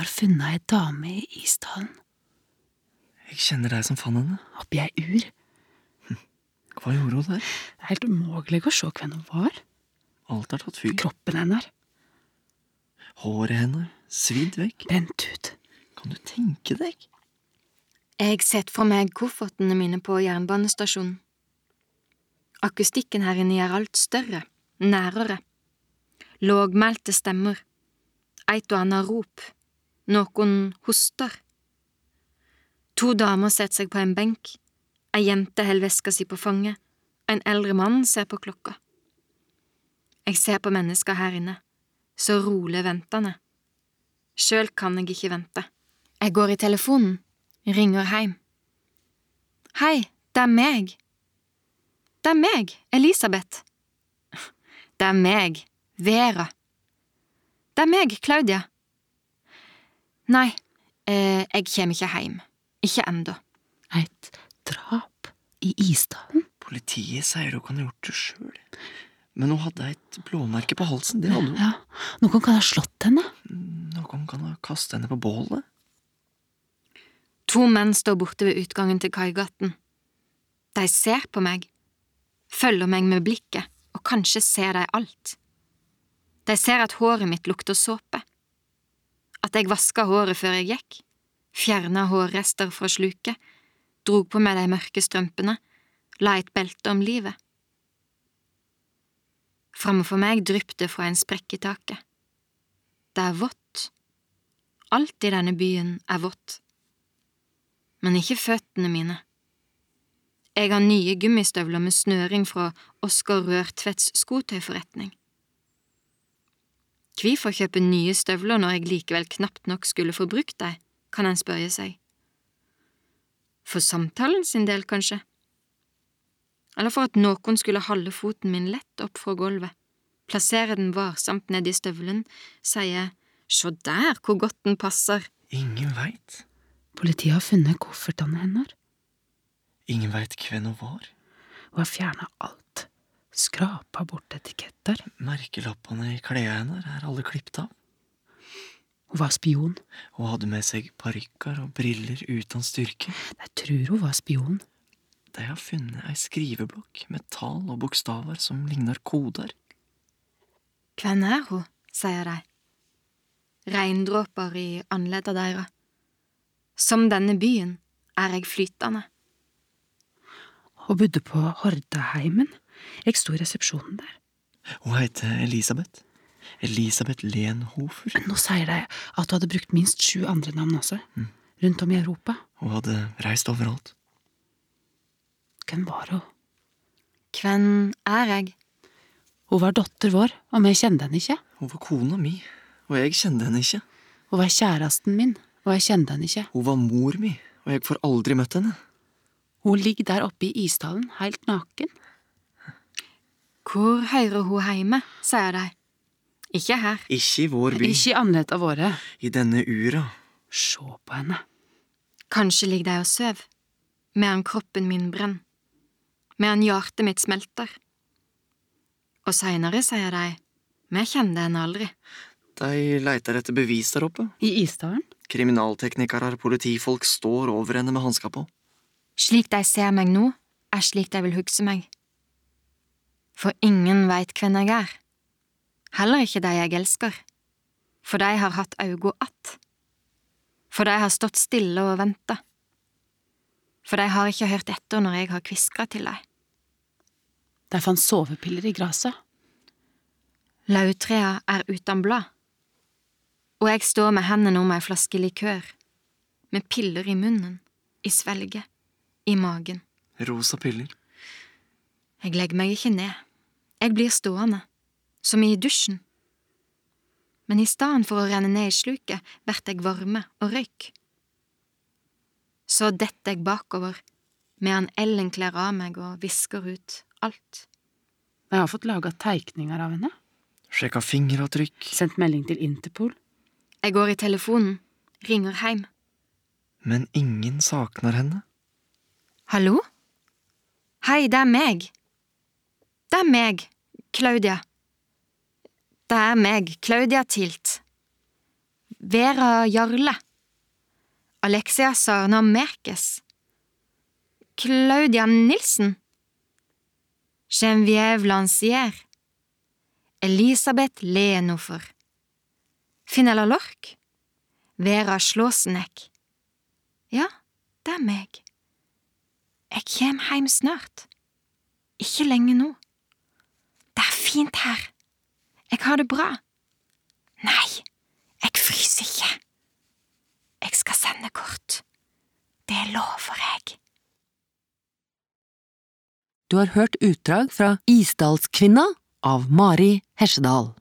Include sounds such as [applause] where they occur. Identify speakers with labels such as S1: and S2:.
S1: har funnet ei dame i Isdalen,
S2: Jeg kjenner deg som fant henne.
S1: oppi ei ur.
S2: Hva gjorde hun der?
S1: Det er helt umulig å se hvem hun var.
S2: Alt er tatt fyr.
S1: Kroppen hennes
S2: Håret hennes svidd vekk.
S1: brent ut.
S2: Kan du tenke deg?
S3: Jeg setter for meg koffertene mine på jernbanestasjonen. Akustikken her inne gjør alt større, nærere. Lågmælte stemmer. Eit og anna rop. Noen hoster. To damer setter seg på en benk. Ei jente holder veska si på fanget. En eldre mann ser på klokka. Jeg ser på mennesker her inne, så rolig ventende. Sjøl kan jeg ikke vente. Jeg går i telefonen, ringer heim. Hei, det er meg. Det er meg, Elisabeth. [laughs] Det er meg, Vera. Det er meg, Claudia. Nei, eh, jeg kommer ikke hjem. Ikke ennå.
S1: Et drap i Isdalen?
S2: Politiet sier hun kan ha gjort det sjøl. Men hun hadde et blåmerke på halsen. Det hadde hun.
S1: Ja, noen kan ha slått henne.
S2: Noen kan ha kastet henne på bålet.
S3: To menn står borte ved utgangen til Kaigaten. De ser på meg, følger meg med blikket, og kanskje ser de alt. De ser at håret mitt lukter såpe, at jeg vaska håret før jeg gikk, fjerna hårrester fra sluket, drog på meg de mørke strømpene, la et belte om livet. Framfor meg drypp det fra en sprekk i taket. Det er vått. Alt i denne byen er vått. Men ikke føttene mine. Jeg har nye gummistøvler med snøring fra Oskar Rørtvedts skotøyforretning. Hvorfor kjøpe nye støvler når jeg likevel knapt nok skulle få brukt dem, kan en spørre seg. For samtalen sin del, kanskje? Eller for at noen skulle holde foten min lett opp fra gulvet, plassere den varsomt nedi støvelen, sier Sjå der hvor godt den passer.
S2: Ingen veit.
S1: Politiet har funnet koffertene hennes.
S2: Ingen veit hvem hun var.
S1: Hun har fjerna alt. Skrapa bort etiketter.
S2: Merkelappene i klærne hennes er alle klippet av.
S1: Hun var spion.
S2: Hun hadde med seg parykker og briller uten styrke.
S1: Jeg tror hun var spion.
S2: De har funnet ei skriveblokk med tall og bokstaver som ligner koder.
S3: Hvem er hun? sier de. Regndråper i anledda deira. Som denne byen er jeg flytende.
S1: Hun bodde på Hordaheimen. Jeg sto i resepsjonen der.
S2: Hun heter Elisabeth. Elisabeth Lenhofer.
S1: Nå sier de at hun hadde brukt minst sju andre navn også, rundt om i Europa.
S2: Hun hadde reist overalt.
S1: Hvem var hun?
S3: Hvem er jeg?
S1: Hun var datter vår, og vi kjente henne ikke.
S2: Hun var kona mi, og jeg kjente henne ikke.
S1: Hun var kjæresten min, og jeg kjente henne ikke.
S2: Hun var mor mi, og jeg får aldri møtt henne.
S1: Hun ligger der oppe i isdalen, helt naken.
S3: Hvor hører hun hjemme, sier de. Ikke her.
S2: Ikke i vår by.
S1: Ikke i annerledes av våre.
S2: I denne ura.
S1: Se på henne.
S3: Kanskje ligger de og sover, medan kroppen min brenner, medan hjertet mitt smelter. Og seinere sier de, vi kjente henne aldri.
S2: De leiter etter bevis der oppe.
S1: I isdalen?
S2: Kriminalteknikere og politifolk står over henne med hansker på.
S3: Slik de ser meg nå, er slik de vil huske meg. For ingen veit hvem jeg er. Heller ikke de jeg elsker. For de har hatt augo att. For de har stått stille og venta. For de har ikke hørt etter når jeg har kviskra til dem.
S1: De fant sovepiller i gresset.
S3: Lautrea er uten blad. Og jeg står med hendene om ei flaske likør, med piller i munnen, i svelget, i magen.
S2: Rosa piller.
S3: Jeg legger meg ikke ned. Jeg blir stående, som i dusjen. Men i stedet for å renne ned i sluket, blir jeg varme og røyk. Så detter jeg bakover, medan Ellen kler av meg og visker ut alt.
S1: Jeg har fått laga teikninger av henne.
S2: Sjekka fingeravtrykk.
S1: Sendt melding til Interpol.
S3: Jeg går i telefonen, ringer hjem.
S2: Men ingen savner henne.
S3: Hallo? Hei, det er meg. Det er meg, Claudia. Det er meg, Claudia Tilt. Vera Jarle. Alexia Sarna Merkes. Claudia Nilsen. Geneviève Lancier. Elisabeth Lenofer. Finella Lorch. Vera Slåsenek. Ja, det er meg. Jeg kjem heim snart. Ikke lenge nå. Fint her. Jeg har det bra. Nei, jeg fryser ikke. Jeg skal sende kort. Det lover jeg.
S4: Du har hørt utdrag fra Isdalskvinna av Mari Hesjedal.